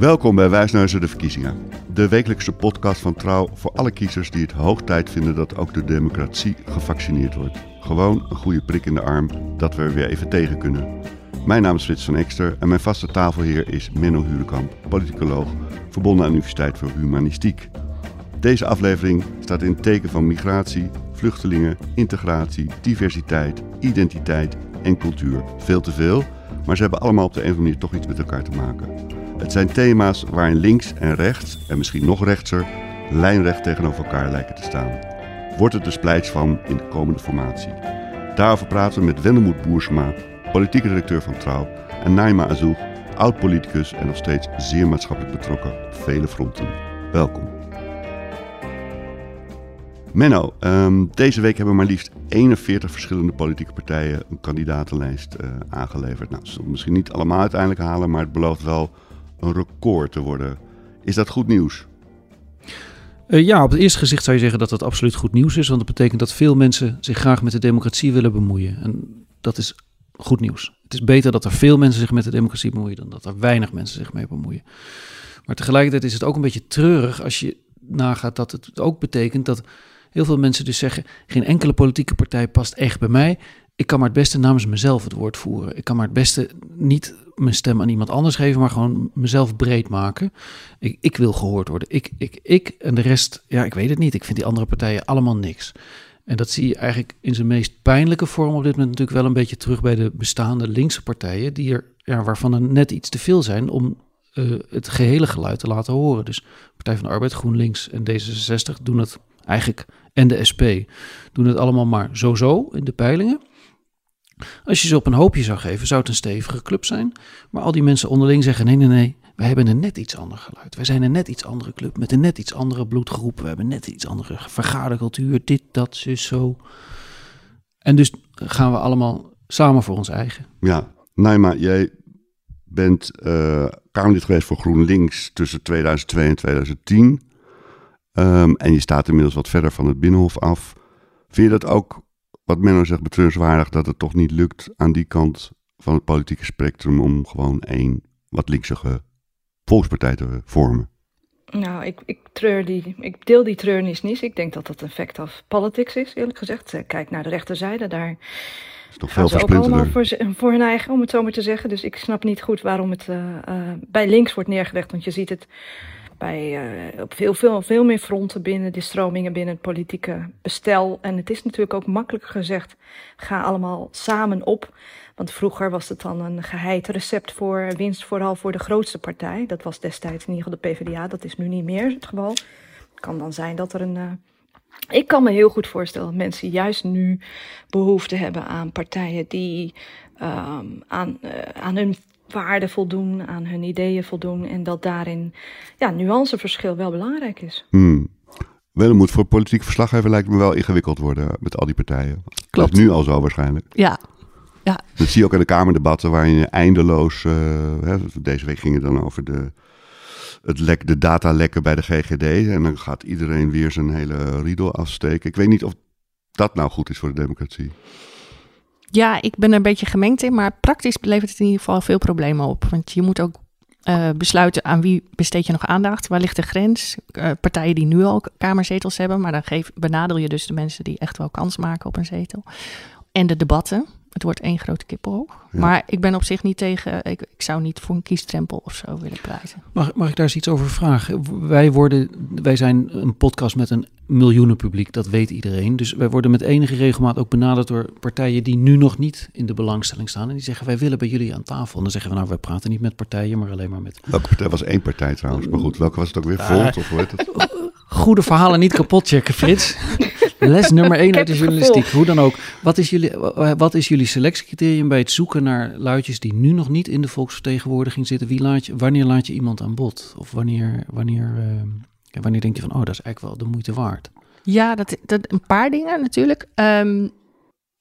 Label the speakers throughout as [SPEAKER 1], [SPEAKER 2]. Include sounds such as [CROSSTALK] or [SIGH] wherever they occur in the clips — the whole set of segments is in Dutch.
[SPEAKER 1] Welkom bij Wijsneuzen de Verkiezingen. De wekelijkse podcast van Trouw voor alle kiezers die het hoog tijd vinden dat ook de democratie gevaccineerd wordt. Gewoon een goede prik in de arm dat we er weer even tegen kunnen. Mijn naam is Frits van Ekster en mijn vaste tafelheer is Menno Hurekamp, politicoloog, verbonden aan de Universiteit voor Humanistiek. Deze aflevering staat in het teken van migratie, vluchtelingen, integratie, diversiteit, identiteit en cultuur. Veel te veel, maar ze hebben allemaal op de een of andere manier toch iets met elkaar te maken. Het zijn thema's waarin links en rechts, en misschien nog rechtser, lijnrecht tegenover elkaar lijken te staan. Wordt het de splijts van in de komende formatie? Daarover praten we met Wendemoed Boersma, politieke directeur van Trouw, en Naima Azoug, oud-politicus en nog steeds zeer maatschappelijk betrokken op vele fronten. Welkom. Menno, um, deze week hebben maar liefst 41 verschillende politieke partijen een kandidatenlijst uh, aangeleverd. Nou, ze zullen misschien niet allemaal uiteindelijk halen, maar het belooft wel een record te worden. Is dat goed nieuws?
[SPEAKER 2] Uh, ja, op het eerste gezicht zou je zeggen dat dat absoluut goed nieuws is. Want dat betekent dat veel mensen zich graag met de democratie willen bemoeien. En dat is goed nieuws. Het is beter dat er veel mensen zich met de democratie bemoeien dan dat er weinig mensen zich mee bemoeien. Maar tegelijkertijd is het ook een beetje treurig als je nagaat dat het ook betekent dat heel veel mensen dus zeggen: geen enkele politieke partij past echt bij mij. Ik kan maar het beste namens mezelf het woord voeren. Ik kan maar het beste niet mijn stem aan iemand anders geven, maar gewoon mezelf breed maken. Ik, ik wil gehoord worden. Ik, ik, ik en de rest, ja, ik weet het niet. Ik vind die andere partijen allemaal niks. En dat zie je eigenlijk in zijn meest pijnlijke vorm op dit moment natuurlijk wel een beetje terug bij de bestaande linkse partijen, die er, ja, waarvan er net iets te veel zijn om uh, het gehele geluid te laten horen. Dus Partij van de Arbeid, GroenLinks en D66 doen het eigenlijk, en de SP, doen het allemaal maar zo-zo in de peilingen. Als je ze op een hoopje zou geven, zou het een stevige club zijn. Maar al die mensen onderling zeggen: nee, nee, nee. Wij hebben een net iets ander geluid. Wij zijn een net iets andere club met een net iets andere bloedgroep. We hebben net iets andere vergadercultuur. Dit, dat, zus, zo. En dus gaan we allemaal samen voor ons eigen.
[SPEAKER 1] Ja, Naima, jij bent uh, Kamerlid geweest voor GroenLinks tussen 2002 en 2010. Um, en je staat inmiddels wat verder van het Binnenhof af. Vind je dat ook wat Menno zegt betreurenswaardig dat het toch niet lukt aan die kant van het politieke spectrum om gewoon één wat linksige volkspartij te vormen?
[SPEAKER 3] Nou, ik, ik, treur die, ik deel die treurnis niet. Ik denk dat dat een fact of politics is, eerlijk gezegd. Kijk naar de rechterzijde, daar
[SPEAKER 1] is toch veel ze ook
[SPEAKER 3] allemaal voor, voor hun eigen, om het zo maar te zeggen. Dus ik snap niet goed waarom het uh, uh, bij links wordt neergelegd. Want je ziet het bij, uh, op veel, veel, veel meer fronten binnen de stromingen binnen het politieke bestel. En het is natuurlijk ook makkelijker gezegd, ga allemaal samen op. Want vroeger was het dan een geheid recept voor winst, vooral voor de grootste partij. Dat was destijds in ieder geval de PvdA, dat is nu niet meer het geval. Het kan dan zijn dat er een... Uh, ik kan me heel goed voorstellen dat mensen juist nu behoefte hebben aan partijen die um, aan, uh, aan hun waarden voldoen, aan hun ideeën voldoen. En dat daarin ja, nuanceverschil wel belangrijk is.
[SPEAKER 1] Hmm. Wel moet voor politiek verslaggever lijkt me wel ingewikkeld worden met al die partijen.
[SPEAKER 4] Klopt.
[SPEAKER 1] Dat is nu al zo waarschijnlijk.
[SPEAKER 4] Ja. ja.
[SPEAKER 1] Dat zie je ook in de Kamerdebatten waarin je eindeloos... Uh, hè, deze week ging het dan over de, het lek, de datalekken bij de GGD. En dan gaat iedereen weer zijn hele riedel afsteken. Ik weet niet of dat nou goed is voor de democratie.
[SPEAKER 4] Ja, ik ben er een beetje gemengd in, maar praktisch levert het in ieder geval veel problemen op. Want je moet ook uh, besluiten aan wie besteed je nog aandacht. Waar ligt de grens? Uh, partijen die nu al kamerzetels hebben, maar dan geef, benadel je dus de mensen die echt wel kans maken op een zetel. En de debatten. Het wordt één grote kippenhoog. Ja. Maar ik ben op zich niet tegen. Ik, ik, zou niet voor een kiestrempel of zo willen pleiten.
[SPEAKER 2] Mag, mag ik daar eens iets over vragen? Wij, worden, wij zijn een podcast met een miljoenen publiek, dat weet iedereen. Dus wij worden met enige regelmaat ook benaderd door partijen die nu nog niet in de belangstelling staan. En die zeggen: Wij willen bij jullie aan tafel. En dan zeggen we: Nou, wij praten niet met partijen, maar alleen maar met.
[SPEAKER 1] Welke partij was één partij trouwens? Maar goed, welke was het ook weer? Volt of hoe heet het? [LAUGHS]
[SPEAKER 2] Goede verhalen niet kapot checken, Frits. Les nummer één uit de journalistiek. Hoe dan ook. Wat is, jullie, wat is jullie selectiecriterium bij het zoeken naar luidjes die nu nog niet in de volksvertegenwoordiging zitten? Wie laat je, wanneer laat je iemand aan bod? Of wanneer, wanneer, eh, ja, wanneer denk je van, oh, dat is eigenlijk wel de moeite waard?
[SPEAKER 4] Ja, dat, dat, een paar dingen natuurlijk. Ehm,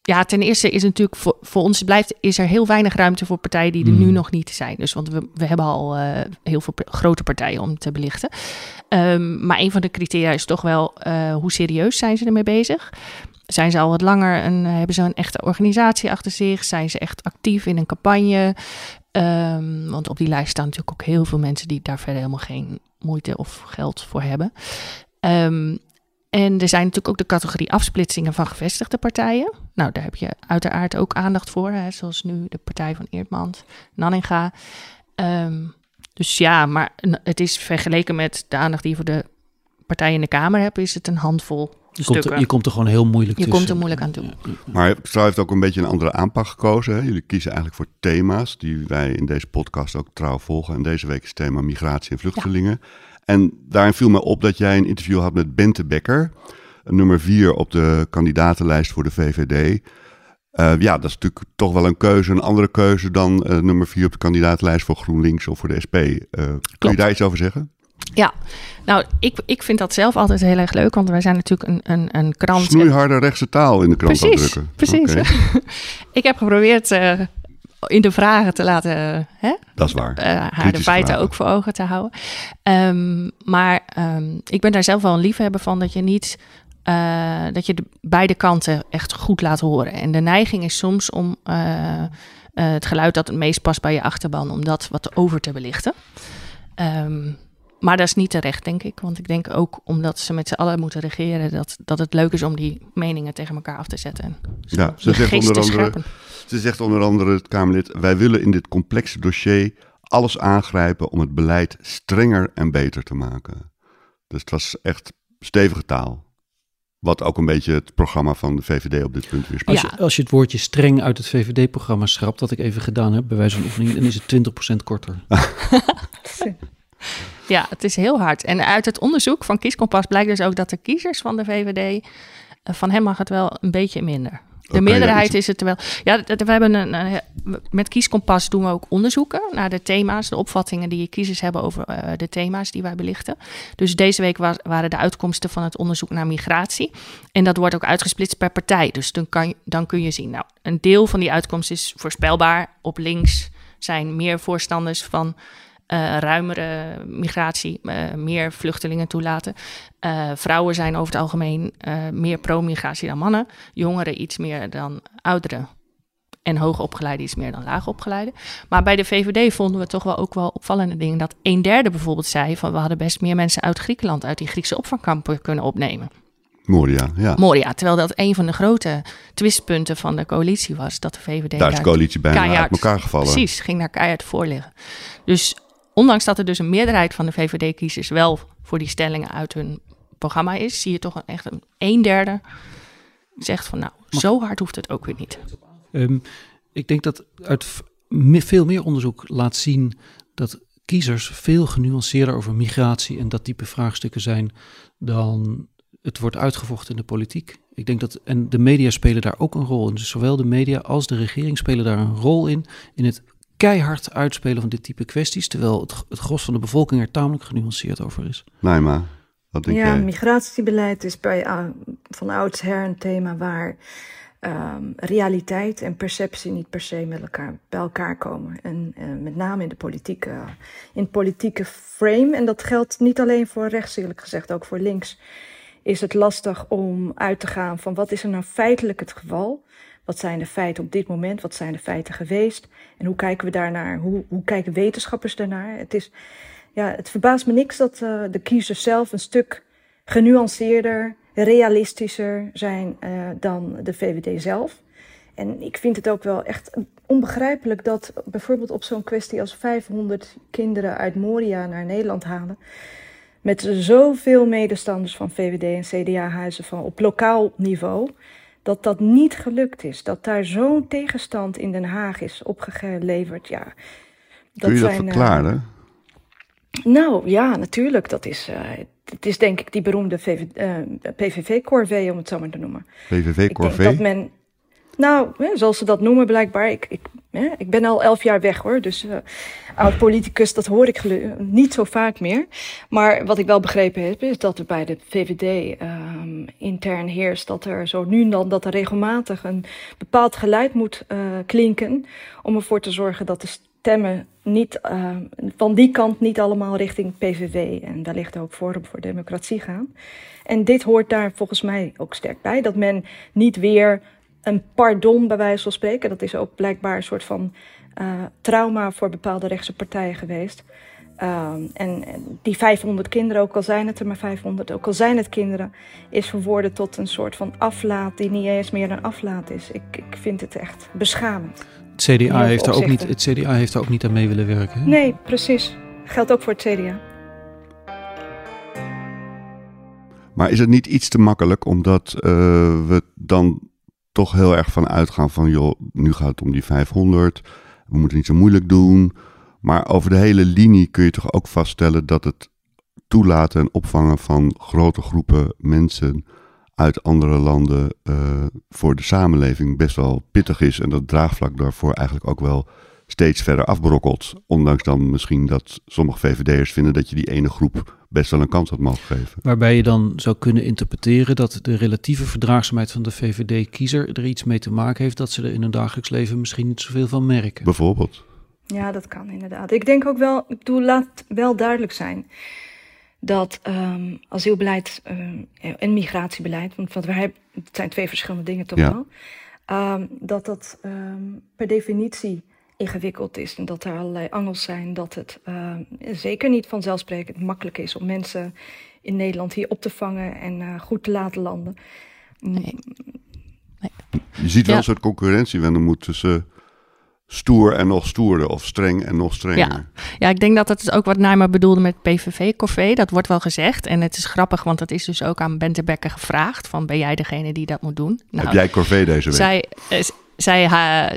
[SPEAKER 4] ja, ten eerste is natuurlijk voor, voor ons blijft, is er heel weinig ruimte voor partijen die er
[SPEAKER 2] Hmm.
[SPEAKER 4] nu nog niet zijn. Dus want we, we hebben al eh, heel veel grote partijen om te belichten. Ehm, maar een van de criteria is toch wel eh, hoe serieus zijn ze ermee bezig? Zijn ze al wat langer en hebben ze een echte organisatie achter zich? Zijn ze echt actief in een campagne? Ehm, want op die lijst staan natuurlijk ook heel veel mensen die daar verder helemaal geen moeite of geld voor hebben. Ehm, en er zijn natuurlijk ook de categorie afsplitsingen van gevestigde partijen. Nou, daar heb je uiteraard ook aandacht voor, hè, zoals nu de partij van Eerdmans, Nanninga. Ehm, dus ja, maar het is vergeleken met de aandacht die je voor de partijen in de Kamer hebt, is het een handvol
[SPEAKER 2] komt, er, je komt er gewoon heel moeilijk
[SPEAKER 4] Je
[SPEAKER 2] tussen.
[SPEAKER 4] komt er moeilijk aan toe.
[SPEAKER 1] Maar Trouw heeft ook een beetje een andere aanpak gekozen. Hè? Jullie kiezen eigenlijk voor thema's die wij in deze podcast ook trouw volgen. En deze week is het thema migratie en vluchtelingen. En daarin viel me op dat jij een interview had met Bente Becker. Nummer vier op de kandidatenlijst voor de VVD. Eh, ja, dat is natuurlijk toch wel een keuze, een andere keuze dan eh, nummer vier op de kandidatenlijst voor GroenLinks of voor de SP. Eh, kun je daar iets over zeggen?
[SPEAKER 4] Ja, nou, ik, ik vind dat zelf altijd heel erg leuk, want wij zijn natuurlijk een, een, een krant.
[SPEAKER 1] Snoeiharde rechtse taal in de krant
[SPEAKER 4] Precies,
[SPEAKER 1] uitdrukken.
[SPEAKER 4] precies.
[SPEAKER 1] Oké, [LAUGHS]
[SPEAKER 4] ik heb geprobeerd eh, in de vragen te laten hè,
[SPEAKER 1] dat is waar.
[SPEAKER 4] eh, haar de feiten
[SPEAKER 1] vragen.
[SPEAKER 4] ook voor ogen te houden. Ehm, maar ehm, ik ben daar zelf wel een liefhebber van dat je niet. eh, dat je de beide kanten echt goed laat horen. En de neiging is soms om het geluid dat het meest past bij je achterban, om dat wat over te belichten. Ehm, maar dat is niet terecht, denk ik. Want ik denk ook omdat ze met z'n allen moeten regeren, dat, dat het leuk is om die meningen tegen elkaar af te zetten. Zo
[SPEAKER 1] Ja, ze zegt onder
[SPEAKER 4] te
[SPEAKER 1] andere-. Ze zegt onder andere het Kamerlid: Wij willen in dit complexe dossier alles aangrijpen om het beleid strenger en beter te maken. Dus het was echt stevige taal. Wat ook een beetje het programma van de VVD op dit punt weer
[SPEAKER 2] Als,
[SPEAKER 4] Ja.
[SPEAKER 2] als je het woordje streng uit het VVD-programma schrapt, dat ik even gedaan heb, bij wijze van oefening, dan is het 20% korter. [LAUGHS] [LAUGHS]
[SPEAKER 4] Ja, het is heel hard. En uit het onderzoek van Kieskompas blijkt dus ook dat de kiezers van de VVD, eh, van hem mag het wel een beetje minder. De meerderheid is het wel. Ja, we hebben een, een- met Kieskompas doen we ook onderzoeken naar de thema's, de opvattingen die kiezers hebben over eh, de thema's die wij belichten. Dus deze week wa- waren de uitkomsten van het onderzoek naar migratie. En dat wordt ook uitgesplitst per partij. Dus dan, kan, je- dan kun je zien, nou, een deel van die uitkomst is voorspelbaar. Op links zijn meer voorstanders van eh, ruimere migratie, eh, meer vluchtelingen toelaten. Eh, vrouwen zijn over het algemeen meer pro-migratie dan mannen. Jongeren iets meer dan ouderen. En hoogopgeleiden iets meer dan laagopgeleiden. Maar bij de VVD vonden we toch wel ook wel opvallende dingen. Dat een derde bijvoorbeeld zei van we hadden best meer mensen uit Griekenland, uit die Griekse opvangkampen kunnen opnemen.
[SPEAKER 1] Moria, ja.
[SPEAKER 4] Moria, terwijl dat een van de grote twistpunten van de coalitie was. Dat de VVD
[SPEAKER 1] Daar is de coalitie bijna uit elkaar gevallen.
[SPEAKER 4] Precies, ging daar keihard voor liggen. Dus ondanks dat er dus een meerderheid van de VVD-kiezers wel voor die stellingen uit hun programma is, zie je toch een, echt een, een derde zegt van nou, zo hard hoeft het ook weer niet.
[SPEAKER 2] Ehm, ik denk dat uit veel meer onderzoek laat zien dat kiezers veel genuanceerder over migratie en dat type vraagstukken zijn dan het wordt uitgevochten in de politiek. Ik denk dat, en de media spelen daar ook een rol in. Dus zowel de media als de regering spelen daar een rol in, in het keihard uitspelen van dit type kwesties, terwijl het, het gros van de bevolking er tamelijk genuanceerd over is.
[SPEAKER 1] Naima, wat denk
[SPEAKER 3] ja,
[SPEAKER 1] jij?
[SPEAKER 3] migratiebeleid is bij, uh, van oudsher een thema waar um, realiteit en perceptie niet per se met elkaar, bij elkaar komen. En uh, met name in de politieke, in het politieke frame. En dat geldt niet alleen voor rechts, eerlijk gezegd, ook voor links. Is het lastig om uit te gaan van wat is er nou feitelijk het geval? Wat zijn de feiten op dit moment? Wat zijn de feiten geweest? En hoe kijken we daarnaar? Hoe, hoe kijken wetenschappers daarnaar? Het, is, ja, het verbaast me niks dat uh, de kiezers zelf een stuk genuanceerder, realistischer zijn uh, dan de VVD zelf. En ik vind het ook wel echt onbegrijpelijk dat bijvoorbeeld op zo'n kwestie als 500 kinderen uit Moria naar Nederland halen. Met zoveel medestanders van VVD en CDA-huizen van op lokaal niveau dat dat niet gelukt is. Dat daar zo'n tegenstand in Den Haag is opgeleverd. Ja,
[SPEAKER 1] dat Kun je dat zijn, verklaren?
[SPEAKER 3] Uh, nou ja, natuurlijk. Dat is, uh, het is denk ik die beroemde uh, PVV-corvée, om het zo maar te noemen.
[SPEAKER 1] PVV-corvée?
[SPEAKER 3] dat men, nou, hè, zoals ze dat noemen blijkbaar. Ik, ik, ik ben al elf jaar weg hoor, dus uh, oud-politicus, dat hoor ik niet zo vaak meer. Maar wat ik wel begrepen heb, is dat er bij de VVD um, intern heerst dat er zo nu en dan, dat er regelmatig een bepaald geluid moet uh, klinken om ervoor te zorgen dat de stemmen niet, uh, van die kant niet allemaal richting PVV en wellicht ook Forum voor Democratie gaan. En dit hoort daar volgens mij ook sterk bij, dat men niet weer een pardon bij wijze van spreken, dat is ook blijkbaar een soort van uh, trauma voor bepaalde rechtse partijen geweest. Uh, en, en, die 500 kinderen, ook al zijn het er maar 500, ook al zijn het kinderen, is verworden tot een soort van aflaat die niet eens meer een aflaat is. Ik, ik vind het echt beschamend.
[SPEAKER 2] Het CDA, heeft daar ook niet, het CDA heeft daar ook niet aan mee willen werken. Hè?
[SPEAKER 3] Nee, precies. Geldt ook voor het CDA.
[SPEAKER 1] Maar is het niet iets te makkelijk omdat uh, we dan toch heel erg van uitgaan van, joh, nu gaat het om die 500, we moeten niet zo moeilijk doen. Maar over de hele linie kun je toch ook vaststellen dat het toelaten en opvangen van grote groepen mensen uit andere landen uh, voor de samenleving best wel pittig is. En dat draagvlak daarvoor eigenlijk ook wel steeds verder afbrokkelt. Ondanks dan misschien dat sommige VVD'ers vinden dat je die ene groep best wel een kans had mogen geven.
[SPEAKER 2] Waarbij je dan zou kunnen interpreteren dat de relatieve verdraagzaamheid van de VVD-kiezer er iets mee te maken heeft dat ze er in hun dagelijks leven misschien niet zoveel van merken.
[SPEAKER 1] Bijvoorbeeld.
[SPEAKER 3] Ja, dat kan inderdaad. Ik denk ook wel, ik bedoel, laat wel duidelijk zijn dat um, asielbeleid um, en migratiebeleid, want wat we hebben, het zijn twee verschillende dingen toch ja. wel, um, dat dat per definitie ingewikkeld is en dat er allerlei angels zijn, dat het uh, zeker niet vanzelfsprekend makkelijk is om mensen in Nederland hier op te vangen en uh, goed te laten landen.
[SPEAKER 4] Nee.
[SPEAKER 1] nee. Je ziet wel ja. een soort concurrentie wanneer moet tussen stoer en nog stoerder of streng en nog strenger.
[SPEAKER 4] Ja, ja ik denk dat dat is ook wat Nijma bedoelde met PVV-corvée. Dat wordt wel gezegd en het is grappig, want dat is dus ook aan Bente Becker gevraagd van ben jij degene die dat moet doen?
[SPEAKER 1] Nou, Heb jij corvée deze week?
[SPEAKER 4] Zij, zij,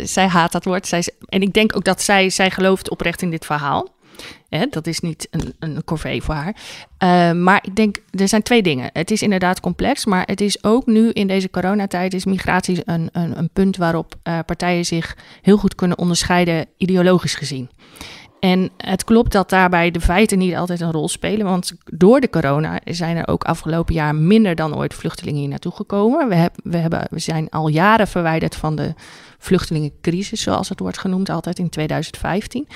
[SPEAKER 4] zij haat dat woord. Zij, en ik denk ook dat zij, zij gelooft oprecht in dit verhaal. Hè, dat is niet een, een corvée voor haar. Uh, maar ik denk, er zijn twee dingen. Het is inderdaad complex, maar het is ook nu in deze coronatijd... is migratie een, een, een punt waarop uh, partijen zich heel goed kunnen onderscheiden... ideologisch gezien. En het klopt dat daarbij de feiten niet altijd een rol spelen. Want door de corona zijn er ook afgelopen jaar minder dan ooit vluchtelingen hier naartoe gekomen. We, heb, we, hebben, we zijn al jaren verwijderd van de vluchtelingencrisis, zoals het wordt genoemd, altijd in 2015.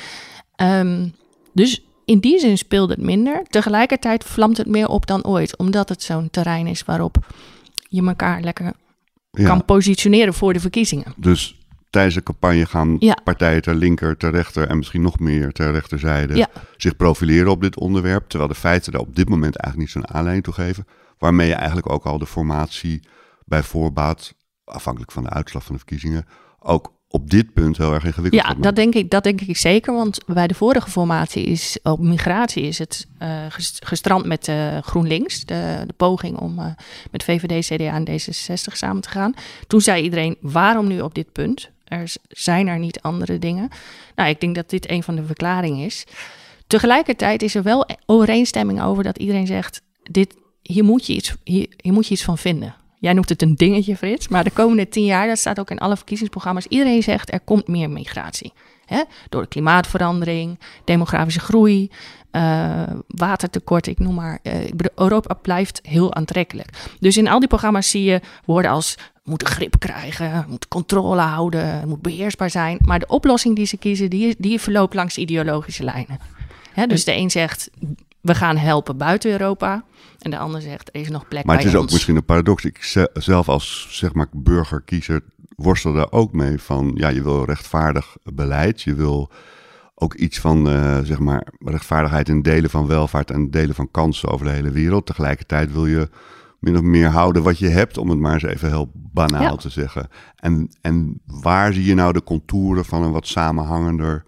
[SPEAKER 4] Um, dus in die zin speelde het minder. Tegelijkertijd vlamt het meer op dan ooit, omdat het zo'n terrein is waarop je elkaar lekker ja. kan positioneren voor de verkiezingen.
[SPEAKER 1] Dus tijdens de campagne gaan ja. partijen ter linker, ter rechter en misschien nog meer ter rechterzijde ja. zich profileren op dit onderwerp. Terwijl de feiten daar op dit moment eigenlijk niet zo'n aanleiding toe geven. Waarmee je eigenlijk ook al de formatie bij voorbaat, afhankelijk van de uitslag van de verkiezingen, ook op dit punt heel erg ingewikkeld.
[SPEAKER 4] Ja, dat denk, ik, dat denk ik zeker. Want bij de vorige formatie is op migratie is het uh, gestrand met uh, GroenLinks. De, de, poging om uh, met VVD, CDA en D66 samen te gaan. Toen zei iedereen, waarom nu op dit punt? Er zijn er niet andere dingen. Nou, ik denk dat dit een van de verklaringen is. Tegelijkertijd is er wel overeenstemming over dat iedereen zegt: dit, hier, moet je iets, hier, moet je iets van vinden. Jij noemt het een dingetje, Frits. Maar de komende tien jaar, dat staat ook in alle verkiezingsprogramma's, iedereen zegt er komt meer migratie. Hè? Door de klimaatverandering, demografische groei, uh, watertekort, ik noem maar. Uh, Europa blijft heel aantrekkelijk. Dus in al die programma's zie je woorden als moet grip krijgen, moet controle houden, moet beheersbaar zijn. Maar de oplossing die ze kiezen, die, die verloopt langs ideologische lijnen. Hè? Dus de een zegt, we gaan helpen buiten Europa. En de ander zegt, er is nog plek
[SPEAKER 1] Maar het is
[SPEAKER 4] ons.
[SPEAKER 1] ook misschien een paradox. Ik zelf als zeg maar burgerkiezer worstel daar ook mee van... ja, je wil rechtvaardig beleid. Je wil ook iets van uh, zeg maar rechtvaardigheid in delen van welvaart... en delen van kansen over de hele wereld. Tegelijkertijd wil je min of meer houden wat je hebt... om het maar eens even heel banaal ja. te zeggen. En, en waar zie je nou de contouren van een wat samenhangender...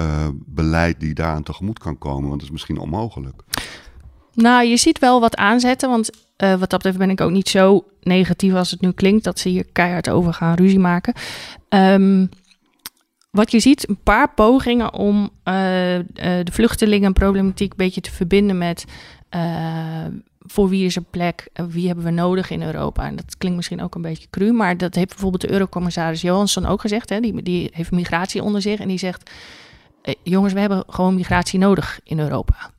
[SPEAKER 1] Uh, beleid die daaraan tegemoet kan komen? Want dat is misschien onmogelijk.
[SPEAKER 4] Nou, je ziet wel wat aanzetten, want uh, wat dat betreft ben ik ook niet zo negatief als het nu klinkt, dat ze hier keihard over gaan ruzie maken. Um, wat je ziet, een paar pogingen om uh, de vluchtelingenproblematiek een beetje te verbinden met Uh, voor wie is er plek? Wie hebben we nodig in Europa? En dat klinkt misschien ook een beetje cru, maar dat heeft bijvoorbeeld de Eurocommissaris Johansson ook gezegd. Hè? Die, die heeft migratie onder zich en die zegt: eh, Jongens, we hebben gewoon migratie nodig in Europa.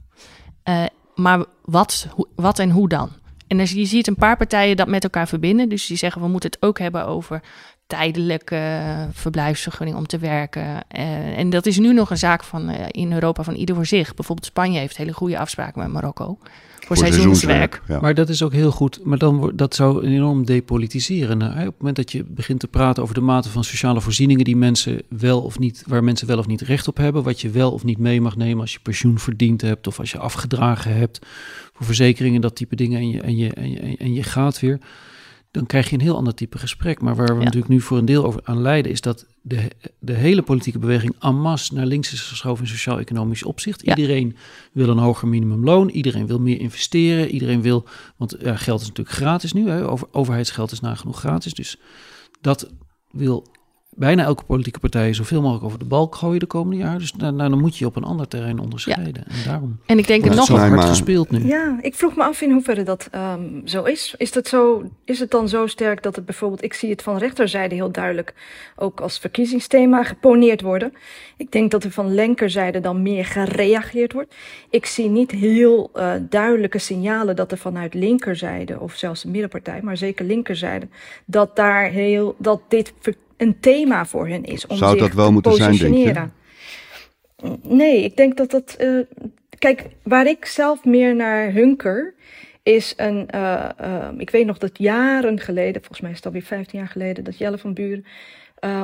[SPEAKER 4] Uh, maar wat, wat en hoe dan? En je ziet een paar partijen dat met elkaar verbinden. Dus die zeggen: we moeten het ook hebben over tijdelijke verblijfsvergunning om te werken. Uh, en dat is nu nog een zaak van in Europa van ieder voor zich. Bijvoorbeeld Spanje heeft hele goede afspraken met Marokko voor, seizoenswerk.
[SPEAKER 2] Maar dat is ook heel goed. Maar dan wordt dat zou enorm depolitiseren. Op het moment dat je begint te praten over de mate van sociale voorzieningen die mensen wel of niet, waar mensen wel of niet recht op hebben, wat je wel of niet mee mag nemen als je pensioen verdiend hebt of als je afgedragen hebt voor verzekeringen, dat type dingen en je, en je, en je, en je gaat weer dan krijg je een heel ander type gesprek. Maar waar we natuurlijk nu voor een deel over aan leiden, is dat de, de hele politieke beweging en masse naar links is geschoven in sociaal-economisch opzicht. Iedereen wil een hoger minimumloon, iedereen wil meer investeren, iedereen wil, want ja, geld is natuurlijk gratis nu, hè, over, overheidsgeld is nagenoeg gratis. Dus dat wil bijna elke politieke partij zoveel mogelijk over de balk gooien de komende jaar. Dus nou, dan moet je op een ander terrein onderscheiden. En daarom
[SPEAKER 4] en ik denk het nog
[SPEAKER 2] hard gespeeld nu.
[SPEAKER 3] Ja, ik vroeg me af in hoeverre dat um, zo is. Is, dat zo, is het dan zo sterk dat het bijvoorbeeld, ik zie het van rechterzijde heel duidelijk ook als verkiezingsthema geponeerd worden. Ik denk dat er van linkerzijde dan meer gereageerd wordt. Ik zie niet heel uh, duidelijke signalen dat er vanuit linkerzijde, of zelfs de middenpartij, maar zeker linkerzijde, dat daar heel, dat dit een thema voor hen is. Om
[SPEAKER 1] Zou
[SPEAKER 3] zich
[SPEAKER 1] dat wel
[SPEAKER 3] te
[SPEAKER 1] moeten zijn, denk je?
[SPEAKER 3] Nee, ik denk dat dat. Uh, kijk, waar ik zelf meer naar hunker. Is een. Uh, uh, ik weet nog dat jaren geleden, volgens mij is het alweer 15 jaar geleden, dat Jelle van Buren.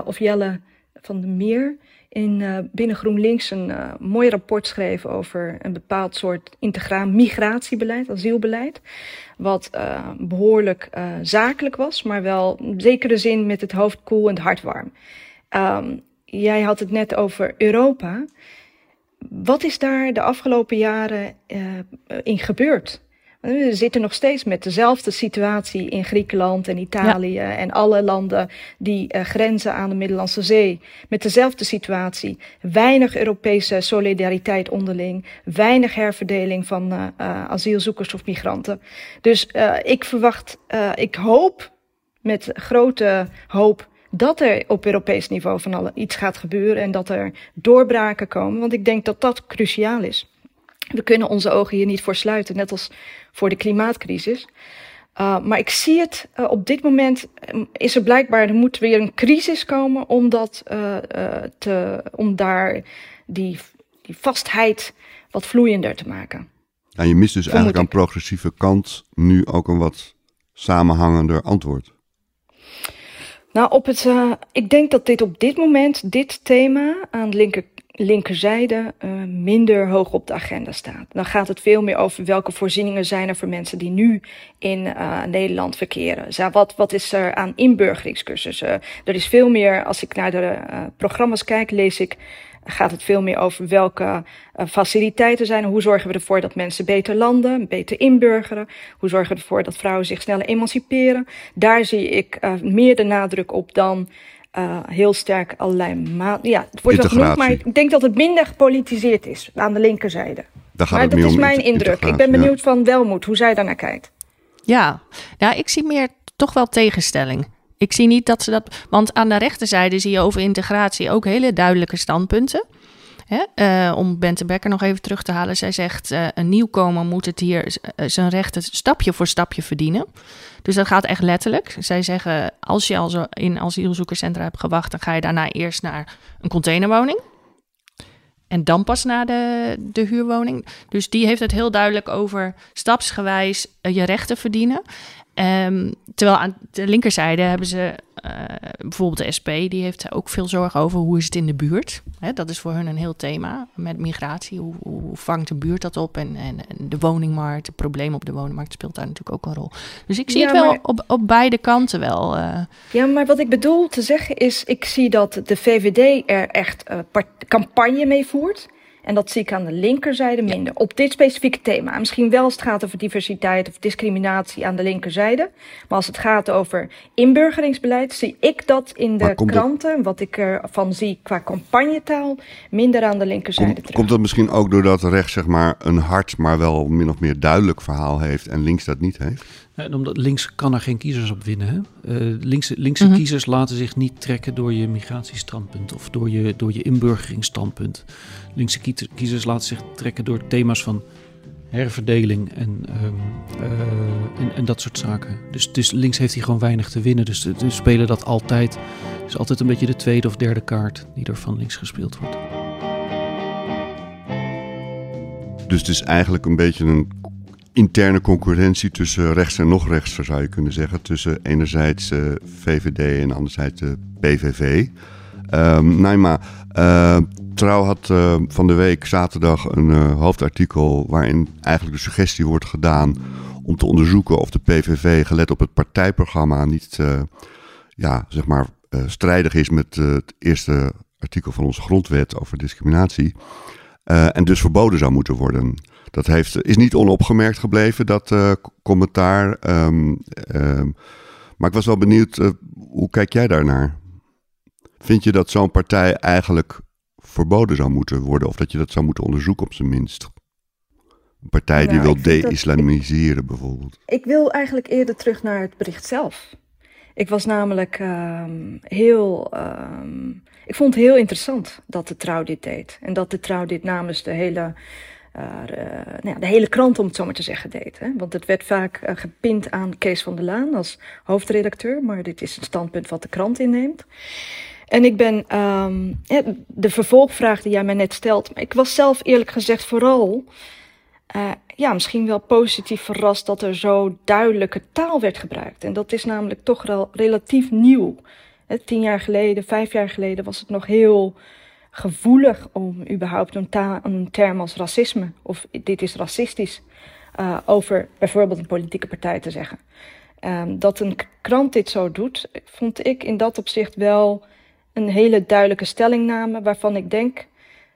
[SPEAKER 3] of Jelle van de Meer. In, binnen GroenLinks een mooi rapport schreef over een bepaald soort integraal migratiebeleid, asielbeleid wat uh, behoorlijk uh, zakelijk was, maar wel in zekere zin met het hoofd koel en het hart warm. Um, jij had het net over Europa. Wat is daar de afgelopen jaren uh, in gebeurd? We zitten nog steeds met dezelfde situatie in Griekenland en Italië ja. en alle landen die uh, grenzen aan de Middellandse Zee. Met dezelfde situatie. Weinig Europese solidariteit onderling. Weinig herverdeling van uh, uh, asielzoekers of migranten. Dus ik verwacht, ik hoop met grote hoop dat er op Europees niveau van alle iets gaat gebeuren en dat er doorbraken komen. Want ik denk dat dat cruciaal is. We kunnen onze ogen hier niet voor sluiten, net als voor de klimaatcrisis. Uh, maar ik zie het uh, op dit moment is er blijkbaar er moet weer een crisis komen om dat uh, te, om daar die, die vastheid wat vloeiender te maken.
[SPEAKER 1] En je mist dus Vermoed eigenlijk aan progressieve kant nu ook een wat samenhangender antwoord.
[SPEAKER 3] Nou, op het, ik denk dat dit op dit moment, dit thema aan de linker linkerzijde uh, minder hoog op de agenda staat. Dan gaat het veel meer over welke voorzieningen zijn er voor mensen die nu in uh, Nederland verkeren. Wat, wat is er aan inburgeringscursussen? er is veel meer, als ik naar de uh, programma's kijk, lees ik gaat het veel meer over welke faciliteiten zijn. Hoe zorgen we ervoor dat mensen beter landen, beter inburgeren? Hoe zorgen we ervoor dat vrouwen zich sneller emanciperen? Daar zie ik meer de nadruk op dan uh, heel sterk allerlei maanden. Ja, het wordt wel genoemd, maar ik denk dat het minder gepolitiseerd is aan de linkerzijde.
[SPEAKER 1] Daar gaat
[SPEAKER 3] maar
[SPEAKER 1] het
[SPEAKER 3] dat is
[SPEAKER 1] om
[SPEAKER 3] mijn indruk. Ik ben benieuwd ja. van Welmoed, hoe zij daarnaar kijkt.
[SPEAKER 4] Ja, ja, ik zie meer toch wel tegenstelling. Ik zie niet dat ze dat. Want aan de rechterzijde zie je over integratie ook hele duidelijke standpunten. Uh, om Bente Becker nog even terug te halen. Zij zegt: uh, een nieuwkomer moet het hier uh, zijn rechten stapje voor stapje verdienen. Dus dat gaat echt letterlijk. Zij zeggen: als je al zo in asielzoekerscentra hebt gewacht, dan ga je daarna eerst naar een containerwoning. En dan pas naar de, de huurwoning. Dus die heeft het heel duidelijk over stapsgewijs je rechten verdienen. Um, terwijl aan de linkerzijde hebben ze uh, bijvoorbeeld de SP, die heeft ook veel zorgen over hoe is het in de buurt. Hè, dat is voor hun een heel thema met migratie. Hoe, hoe vangt de buurt dat op? En, en, en, de woningmarkt, het probleem op de woningmarkt speelt daar natuurlijk ook een rol. Dus ik zie ja, het wel maar, op, op beide kanten wel. Uh...
[SPEAKER 3] Ja, maar wat ik bedoel te zeggen is, ik zie dat de VVD er echt uh, campagne mee voert. En dat zie ik aan de linkerzijde minder. Op dit specifieke thema. Misschien wel als het gaat over diversiteit of discriminatie aan de linkerzijde. Maar als het gaat over inburgeringsbeleid, zie ik dat in de kranten, wat ik ervan zie qua campagnetaal, minder aan de linkerzijde
[SPEAKER 1] terug. Komt dat misschien ook doordat rechts zeg maar een hard, maar wel min of meer duidelijk verhaal heeft en links dat niet heeft?
[SPEAKER 2] Ja, omdat links kan er geen kiezers op winnen. Hè? Uh, linkse linkse mhm. kiezers laten zich niet trekken door je migratiestandpunt of door je, door je inburgeringsstandpunt. Linkse kiezers laten zich trekken door thema's van herverdeling en, um, en, en, dat soort zaken. Dus, dus links heeft hij gewoon weinig te winnen. Dus we spelen dat altijd. Het is altijd een beetje de tweede of derde kaart die er van links gespeeld wordt.
[SPEAKER 1] Dus het is eigenlijk een beetje een interne concurrentie tussen rechts en nog rechts, zou je kunnen zeggen. Tussen enerzijds uh, VVD en anderzijds de PVV. Um, Naima, uh, Trouw had uh, van de week zaterdag een hoofdartikel waarin eigenlijk de suggestie wordt gedaan om te onderzoeken of de PVV, gelet op het partijprogramma, niet ja, zeg maar, strijdig is met het eerste artikel van onze grondwet over discriminatie. en dus verboden zou moeten worden. Dat heeft, is niet onopgemerkt gebleven, dat commentaar. Um, um, maar ik was wel benieuwd, hoe kijk jij daarnaar? Vind je dat zo'n partij eigenlijk verboden zou moeten worden? Of dat je dat zou moeten onderzoeken op zijn minst? Een partij die wil de-islamiseren bijvoorbeeld.
[SPEAKER 3] Ik wil eigenlijk eerder terug naar het bericht zelf. Ik was namelijk um, heel. Um, ik vond het heel interessant dat de trouw dit deed. En dat de trouw dit namens de hele uh, nou ja, de hele krant, om het zo maar te zeggen, deed. Hè? Want het werd vaak uh, gepind aan Kees van der Laan als hoofdredacteur, maar dit is een standpunt wat de krant inneemt. En ik ben um, de vervolgvraag die jij mij net stelt. Maar ik was zelf eerlijk gezegd vooral, uh, ja, misschien wel positief verrast dat er zo duidelijke taal werd gebruikt. En dat is namelijk toch wel relatief nieuw. Hè, tien jaar geleden, vijf jaar geleden was het nog heel gevoelig om überhaupt een, term als racisme of dit is racistisch uh, over bijvoorbeeld een politieke partij te zeggen. Um, dat een krant dit zo doet, vond ik in dat opzicht wel een hele duidelijke stellingname waarvan ik denk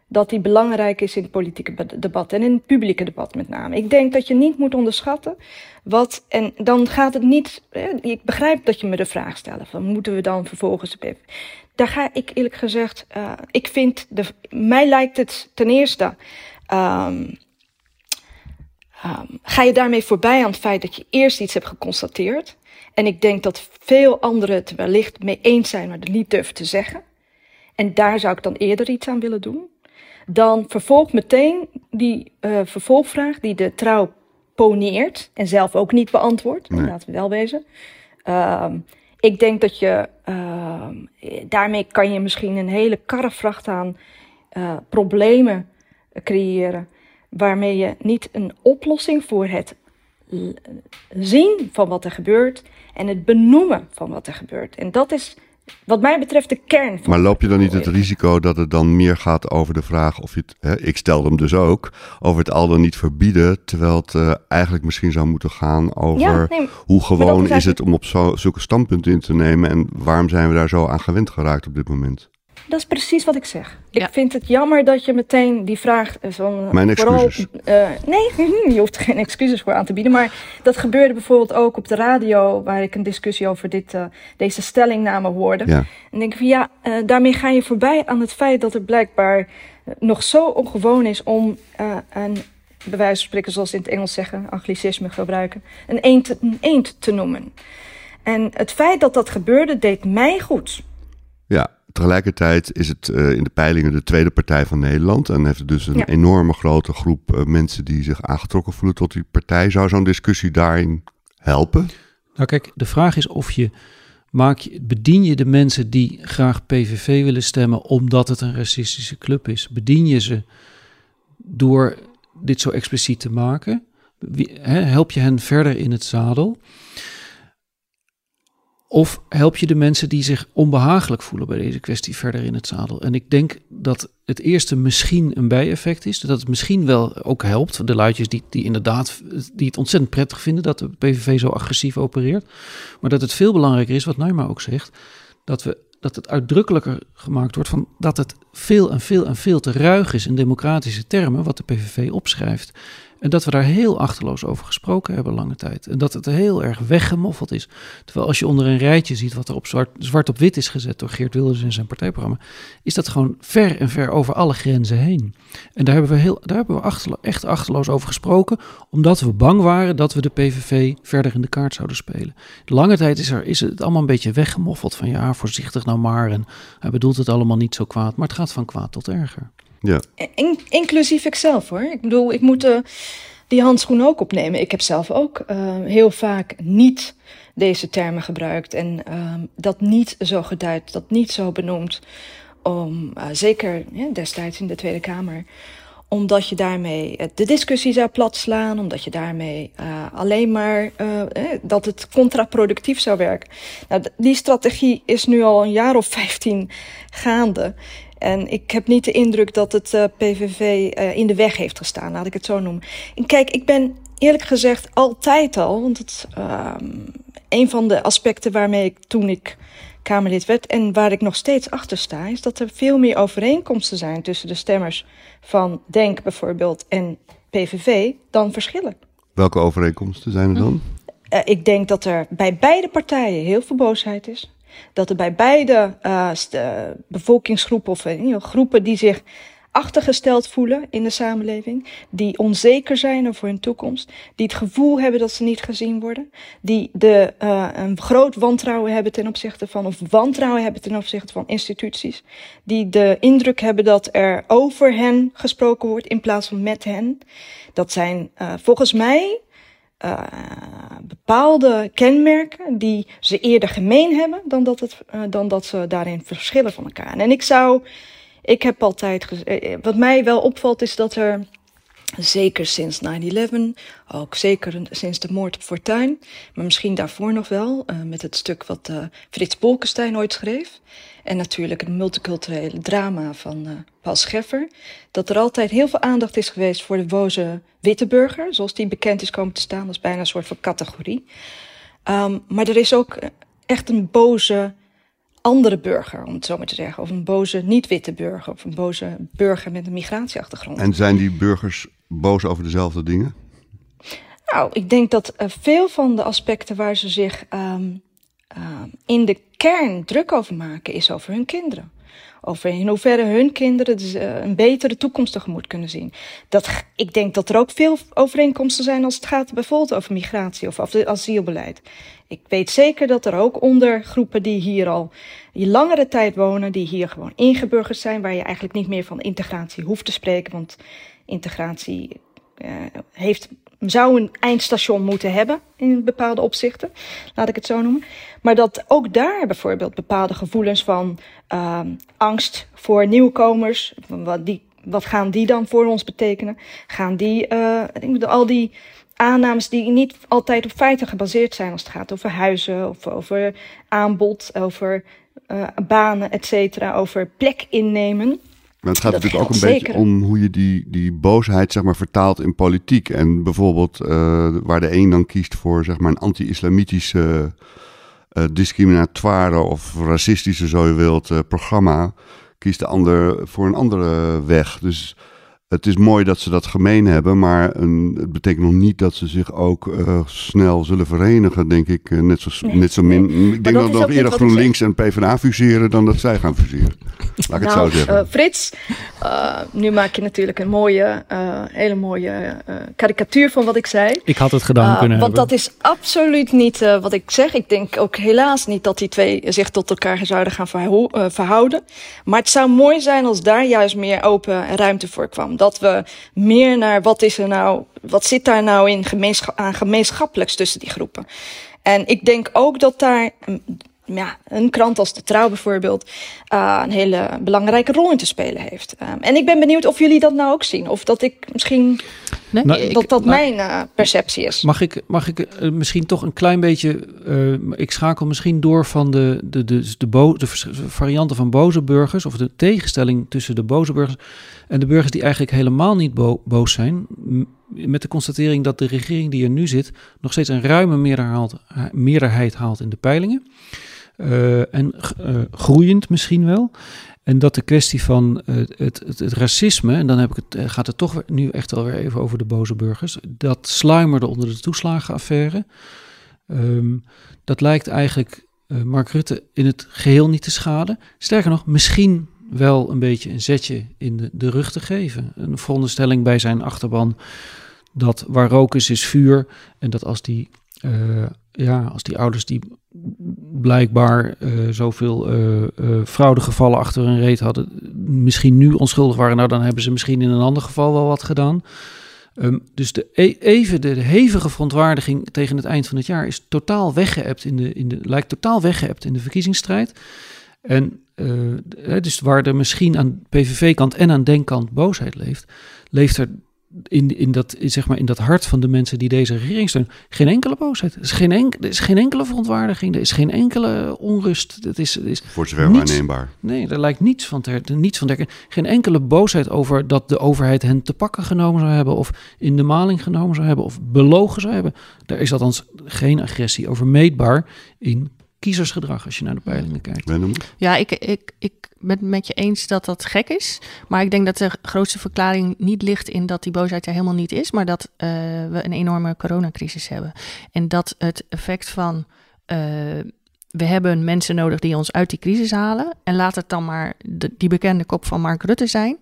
[SPEAKER 3] dat die belangrijk is in het politieke debat en in het publieke debat met name. Ik denk dat je niet moet onderschatten wat, en dan gaat het niet, ik begrijp dat je me de vraag stelt, van moeten we dan vervolgens, daar ga ik eerlijk gezegd, uh, ik vind, de, mij lijkt het ten eerste, um, um, ga je daarmee voorbij aan het feit dat je eerst iets hebt geconstateerd. En ik denk dat veel anderen het wellicht mee eens zijn, maar het niet durven te zeggen. En daar zou ik dan eerder iets aan willen doen. Dan vervolg meteen die uh, vervolgvraag die de trouw poneert en zelf ook niet beantwoordt. Nee. Laten we wel wezen. Um, ik denk dat je uh, daarmee kan je misschien een hele karrevracht aan uh, problemen creëren. Waarmee je niet een oplossing voor het zien van wat er gebeurt en het benoemen van wat er gebeurt. En dat is wat mij betreft de kern van.
[SPEAKER 1] Maar loop je dan niet het risico dat het dan meer gaat over de vraag of je het, hè, ik stel hem dus ook, over het al dan niet verbieden, terwijl het uh, eigenlijk misschien zou moeten gaan over ja, nee, hoe gewoon is het om op zo, zulke standpunten in te nemen en waarom zijn we daar zo aan gewend geraakt op dit moment?
[SPEAKER 3] Dat is precies wat ik zeg. Ik vind het jammer dat je meteen die vraag eh, van.
[SPEAKER 1] Mijn excuses.
[SPEAKER 3] Vooral, uh, nee, [LAUGHS] je hoeft er geen excuses voor aan te bieden. Maar dat gebeurde bijvoorbeeld ook op de radio, waar ik een discussie over dit, uh, deze stellingname hoorde. Ja. En denk ik van ja, uh, daarmee ga je voorbij aan het feit dat het blijkbaar nog zo ongewoon is om een, bij wijze van spreken, zoals ze in het Engels zeggen, anglicisme gebruiken, een eend, een eend te noemen. En het feit dat dat gebeurde, deed mij goed.
[SPEAKER 1] Ja, Tegelijkertijd is het uh, in de peilingen de tweede partij van Nederland. En heeft het dus een ja. enorme grote groep uh, mensen die zich aangetrokken voelen tot die partij. Zou zo'n discussie daarin helpen?
[SPEAKER 2] Nou kijk, de vraag is of je, maak je bedien je de mensen die graag PVV willen stemmen omdat het een racistische club is? Bedien je ze door dit zo expliciet te maken? Wie, hè, help je hen verder in het zadel? Of help je de mensen die zich onbehagelijk voelen bij deze kwestie verder in het zadel? En ik denk dat het eerste misschien een bijeffect is. Dat het misschien wel ook helpt. De luidjes die, die inderdaad die het ontzettend prettig vinden dat de PVV zo agressief opereert. Maar dat het veel belangrijker is, wat Nijma ook zegt, dat, we, dat het uitdrukkelijker gemaakt wordt van dat het veel en veel en veel te ruig is in democratische termen, wat de PVV opschrijft. En dat we daar heel achterloos over gesproken hebben lange tijd. En dat het heel erg weggemoffeld is. Terwijl als je onder een rijtje ziet wat er op zwart, zwart op wit is gezet door Geert Wilders in zijn partijprogramma, is dat gewoon ver en ver over alle grenzen heen. En daar hebben we, heel, daar hebben we echt achterloos over gesproken, omdat we bang waren dat we de PVV verder in de kaart zouden spelen. Lange tijd is, er, is het allemaal een beetje weggemoffeld van ja, voorzichtig nou maar. En hij bedoelt het allemaal niet zo kwaad, maar het gaat van kwaad tot erger.
[SPEAKER 1] Ja.
[SPEAKER 3] In- inclusief ikzelf hoor. Ik bedoel, ik moet eh, die handschoen ook opnemen. Ik heb zelf ook eh, heel vaak niet deze termen gebruikt en ehm, dat niet zo geduid, dat niet zo benoemd. Om, eh, zeker destijds in de Tweede Kamer, omdat je daarmee de discussie zou platslaan, omdat je daarmee alleen maar dat het contraproductief zou werken. Nou, die strategie is nu al een jaar of 15 gaande. En ik heb niet de indruk dat het eh, PVV eh, in de weg heeft gestaan, laat ik het zo noemen. En kijk, ik ben eerlijk gezegd altijd al, want het ehm een van de aspecten waarmee ik toen ik Kamerlid werd en waar ik nog steeds achter sta, is dat er veel meer overeenkomsten zijn tussen de stemmers van Denk bijvoorbeeld en PVV dan verschillen.
[SPEAKER 1] Welke overeenkomsten zijn er dan?
[SPEAKER 3] Eh, ik denk dat er bij beide partijen heel veel boosheid is. Dat er bij beide eh, eh, bevolkingsgroepen of eh, groepen die zich achtergesteld voelen in de samenleving, die onzeker zijn over hun toekomst, die het gevoel hebben dat ze niet gezien worden, die de, een groot wantrouwen hebben ten opzichte van, of wantrouwen hebben ten opzichte van instituties, die de indruk hebben dat er over hen gesproken wordt in plaats van met hen. Dat zijn volgens mij uh, bepaalde kenmerken die ze eerder gemeen hebben dan dat, het, uh, dan dat ze daarin verschillen van elkaar. En ik zou, ik heb altijd, wat mij wel opvalt is dat er zeker sinds 9-11, ook zeker sinds de moord op Fortuin, maar misschien daarvoor nog wel, met het stuk wat Frits Bolkestein ooit schreef. En natuurlijk het multiculturele drama van uh, Paul Scheffer. Dat er altijd heel veel aandacht is geweest voor de boze witte burger, zoals die bekend is komen te staan, als bijna een soort van categorie. Um, maar er is ook echt een boze andere burger, om het zo maar te zeggen. Of een boze niet-witte burger, of een boze burger met een migratieachtergrond.
[SPEAKER 1] En zijn die burgers boos over dezelfde dingen?
[SPEAKER 3] Nou, ik denk dat uh, veel van de aspecten waar ze zich um, uh, in de kern druk over maken, is over hun kinderen. Over in hoeverre hun kinderen dus, uh, een betere toekomst tegemoet kunnen zien. Dat, ik denk dat er ook veel overeenkomsten zijn als het gaat bijvoorbeeld over migratie of over asielbeleid. Ik weet zeker dat er ook onder groepen die hier al die langere tijd wonen, die hier gewoon ingeburgerd zijn, waar je eigenlijk niet meer van integratie hoeft te spreken, want integratie uh, heeft zou een eindstation moeten hebben in bepaalde opzichten, laat ik het zo noemen. Maar dat ook daar bijvoorbeeld bepaalde gevoelens van uh, angst voor nieuwkomers, wat, die, wat gaan die dan voor ons betekenen? Gaan die, uh, ik al die aannames die niet altijd op feiten gebaseerd zijn als het gaat over huizen of over aanbod, over uh, banen, et cetera, over plek innemen.
[SPEAKER 1] Maar het gaat dat natuurlijk ook een zeker. beetje om hoe je die, die boosheid zeg maar, vertaalt in politiek. En bijvoorbeeld uh, waar de een dan kiest voor zeg maar, een anti-islamitische, uh, discriminatoire of racistische, zo je wilt, uh, programma, kiest de ander voor een andere weg. Dus het is mooi dat ze dat gemeen hebben, maar een, het betekent nog niet dat ze zich ook uh, snel zullen verenigen, denk ik. Uh, net, zo, nee, net zo min. Nee. Ik denk dat, dat nog eerder GroenLinks en PvdA fuseren dan dat zij gaan fuseren. Laat ik
[SPEAKER 3] nou,
[SPEAKER 1] het zo zeggen.
[SPEAKER 3] Uh, Frits, nu maak je natuurlijk een mooie, hele mooie karikatuur van wat ik zei.
[SPEAKER 2] Ik had het gedaan kunnen
[SPEAKER 3] Want
[SPEAKER 2] hebben.
[SPEAKER 3] dat is absoluut niet wat ik zeg. Ik denk ook helaas niet dat die twee zich tot elkaar zouden gaan verhouden. Maar het zou mooi zijn als daar juist meer open ruimte voor kwam dat we meer naar wat is er nou, wat zit daar nou in gemeenschap, aan gemeenschappelijks tussen die groepen. En ik denk ook dat daar ja, een krant als De Trouw bijvoorbeeld uh, een hele belangrijke rol in te spelen heeft. Um, en ik ben benieuwd of jullie dat nou ook zien. Of dat ik misschien, nee, nou, dat ik, dat nou, mijn uh, perceptie is.
[SPEAKER 2] Mag ik, mag ik uh, misschien toch een klein beetje, ik schakel misschien door van de, de, de, de, bo, de varianten van boze burgers. Of de tegenstelling tussen de boze burgers en de burgers die eigenlijk helemaal niet bo boos zijn. Met de constatering dat de regering die er nu zit nog steeds een ruime meerderheid, meerderheid haalt in de peilingen. Uh, en uh, groeiend misschien wel. En dat de kwestie van het, het, het, racisme, en dan heb ik het, gaat het toch nu echt wel weer even over de boze burgers, dat sluimerde onder de toeslagenaffaire. Ehm, dat lijkt eigenlijk Mark Rutte in het geheel niet te schaden. Sterker nog, misschien wel een beetje een zetje in de, de rug te geven. Een veronderstelling bij zijn achterban dat waar rook is, is vuur. En dat als die, uh, ja, als die ouders die blijkbaar uh, zoveel uh, fraudegevallen achter hun reet hadden, misschien nu onschuldig waren, nou dan hebben ze misschien in een ander geval wel wat gedaan. Um, dus de, e, even de, hevige verontwaardiging tegen het eind van het jaar is totaal weggeëpt in de, in de, lijkt totaal weggeëpt in de verkiezingsstrijd. En dus waar er misschien aan PVV-kant en aan denkkant boosheid leeft, leeft er in, in, dat, zeg maar, in dat hart van de mensen die deze regering steunen geen enkele boosheid. Er is geen, er is geen enkele verontwaardiging, er is geen enkele onrust. Het is, het is
[SPEAKER 1] Voor zover niets, waarneembaar.
[SPEAKER 2] Nee, er lijkt niets van te, niets van te Geen enkele boosheid over dat de overheid hen te pakken genomen zou hebben, of in de maling genomen zou hebben, of belogen zou hebben. Daar is althans geen agressie over meetbaar in kiezersgedrag als je naar de peilingen kijkt.
[SPEAKER 4] Ja, ik, ik, ik ben het met je eens dat dat gek is. Maar ik denk dat de grootste verklaring niet ligt in dat die boosheid er helemaal niet is, maar dat uh, we een enorme coronacrisis hebben. En dat het effect van uh, we hebben mensen nodig die ons uit die crisis halen. En laat het dan maar de, die bekende kop van Mark Rutte zijn.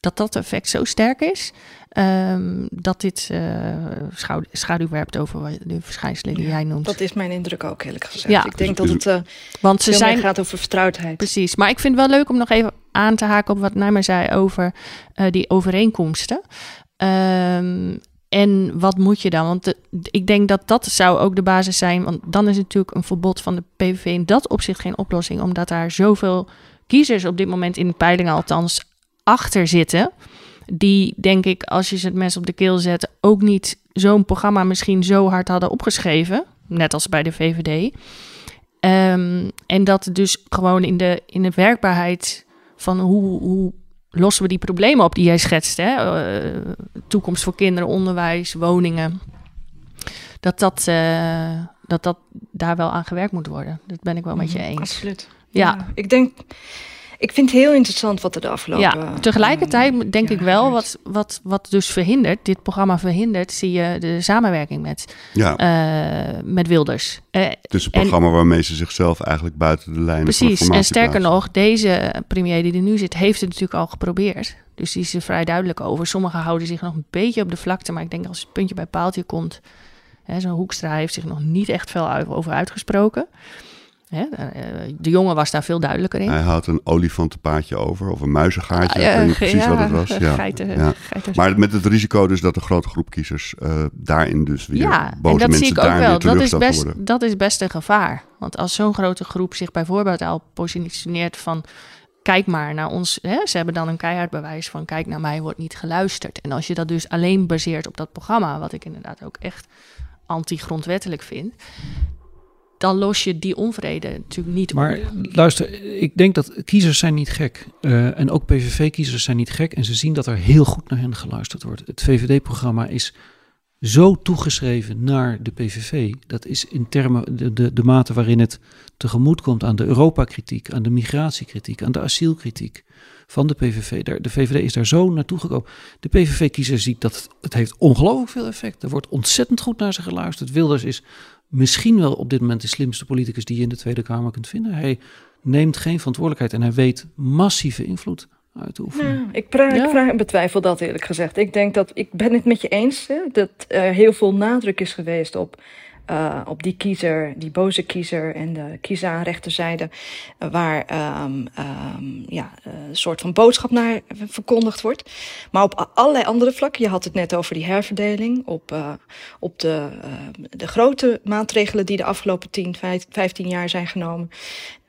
[SPEAKER 4] Dat dat effect zo sterk is. Um, dat dit uh, schouw, schaduw werpt over de verschijnselen die jij noemt.
[SPEAKER 3] Dat is mijn indruk ook, eerlijk gezegd. Ja. Ik denk dat het uh,
[SPEAKER 4] Want ze zijn,
[SPEAKER 3] gaat over vertrouwdheid.
[SPEAKER 4] Precies. Maar ik vind het wel leuk om nog even aan te haken op wat Nijmer zei over uh, die overeenkomsten. Um, en wat moet je dan? Want ik denk dat dat zou ook de basis zijn. Want dan is natuurlijk een verbod van de PVV in dat opzicht geen oplossing. Omdat daar zoveel kiezers op dit moment in de peilingen althans achter zitten. Die denk ik, als je ze het mes op de keel zet, ook niet zo'n programma misschien zo hard hadden opgeschreven. Net als bij de VVD. Um, en dat dus gewoon in de, in de werkbaarheid van hoe, hoe lossen we die problemen op die jij schetst. Hè? Uh, toekomst voor kinderen, onderwijs, woningen. Dat dat, uh, dat dat daar wel aan gewerkt moet worden. Dat ben ik wel met je mhm, eens.
[SPEAKER 3] Absoluut. Ja. ja. Ik denk ik vind het heel interessant wat er de afgelopen...
[SPEAKER 4] Ja, tegelijkertijd uh, denk ik wel, wat, wat, wat dus verhindert, dit programma verhindert, zie je de samenwerking met, ja. uh, met Wilders.
[SPEAKER 1] Uh, het is een programma waarmee ze zichzelf eigenlijk buiten de lijnen
[SPEAKER 4] Precies, en sterker nog, deze premier die er nu zit, heeft het natuurlijk al geprobeerd. Dus die is er vrij duidelijk over. Sommigen houden zich nog een beetje op de vlakte, maar ik denk als het puntje bij paaltje komt... Zo'n Hoekstra heeft zich nog niet echt veel over uitgesproken. Hè? Eh, de jongen was daar veel duidelijker in.
[SPEAKER 1] Hij had een olifantenpaadje over of een muizengaatje. ik weet niet precies wat het was. Ja.
[SPEAKER 4] Geiten, ja.
[SPEAKER 1] Maar met het risico dus dat een grote groep kiezers uh, daarin dus weer ja, boze en dat zie ik ook wel.
[SPEAKER 4] Dat is, best, dat is best een gevaar. Want als zo'n grote groep zich bijvoorbeeld al positioneert van kijk maar naar ons. Hè? Ze hebben dan een keihard bewijs van kijk naar mij wordt niet geluisterd. En als je dat dus alleen baseert op dat programma, wat ik inderdaad ook echt anti-grondwettelijk vind, dan los je die onvrede natuurlijk niet
[SPEAKER 2] maar, luister, ik denk dat kiezers zijn niet gek. Uh, en ook PVV-kiezers zijn niet gek. En ze zien dat er heel goed naar hen geluisterd wordt. Het VVD-programma is zo toegeschreven naar de PVV. Dat is in termen de, de, mate waarin het tegemoet komt aan de Europa-kritiek, aan de migratiekritiek, aan de asielkritiek van de PVV. De VVD is daar zo naartoe gekomen. De PVV-kiezer ziet dat het heeft ongelooflijk veel effect. Er wordt ontzettend goed naar ze geluisterd. Wilders is misschien wel op dit moment de slimste politicus die je in de Tweede Kamer kunt vinden. Hij neemt geen verantwoordelijkheid en hij weet massieve invloed uit te oefenen.
[SPEAKER 3] Nou, ik, praat, ik vraag, betwijfel dat eerlijk gezegd. Ik denk dat, ik ben het met je eens, hè, dat er heel veel nadruk is geweest op uh, op die kiezer, die boze kiezer en de kiezer aan rechterzijde, waar um, um, ja, uh, een soort van boodschap naar verkondigd wordt. Maar op allerlei andere vlakken, je had het net over die herverdeling, op, op de, de grote maatregelen die de afgelopen 10, 15 jaar zijn genomen,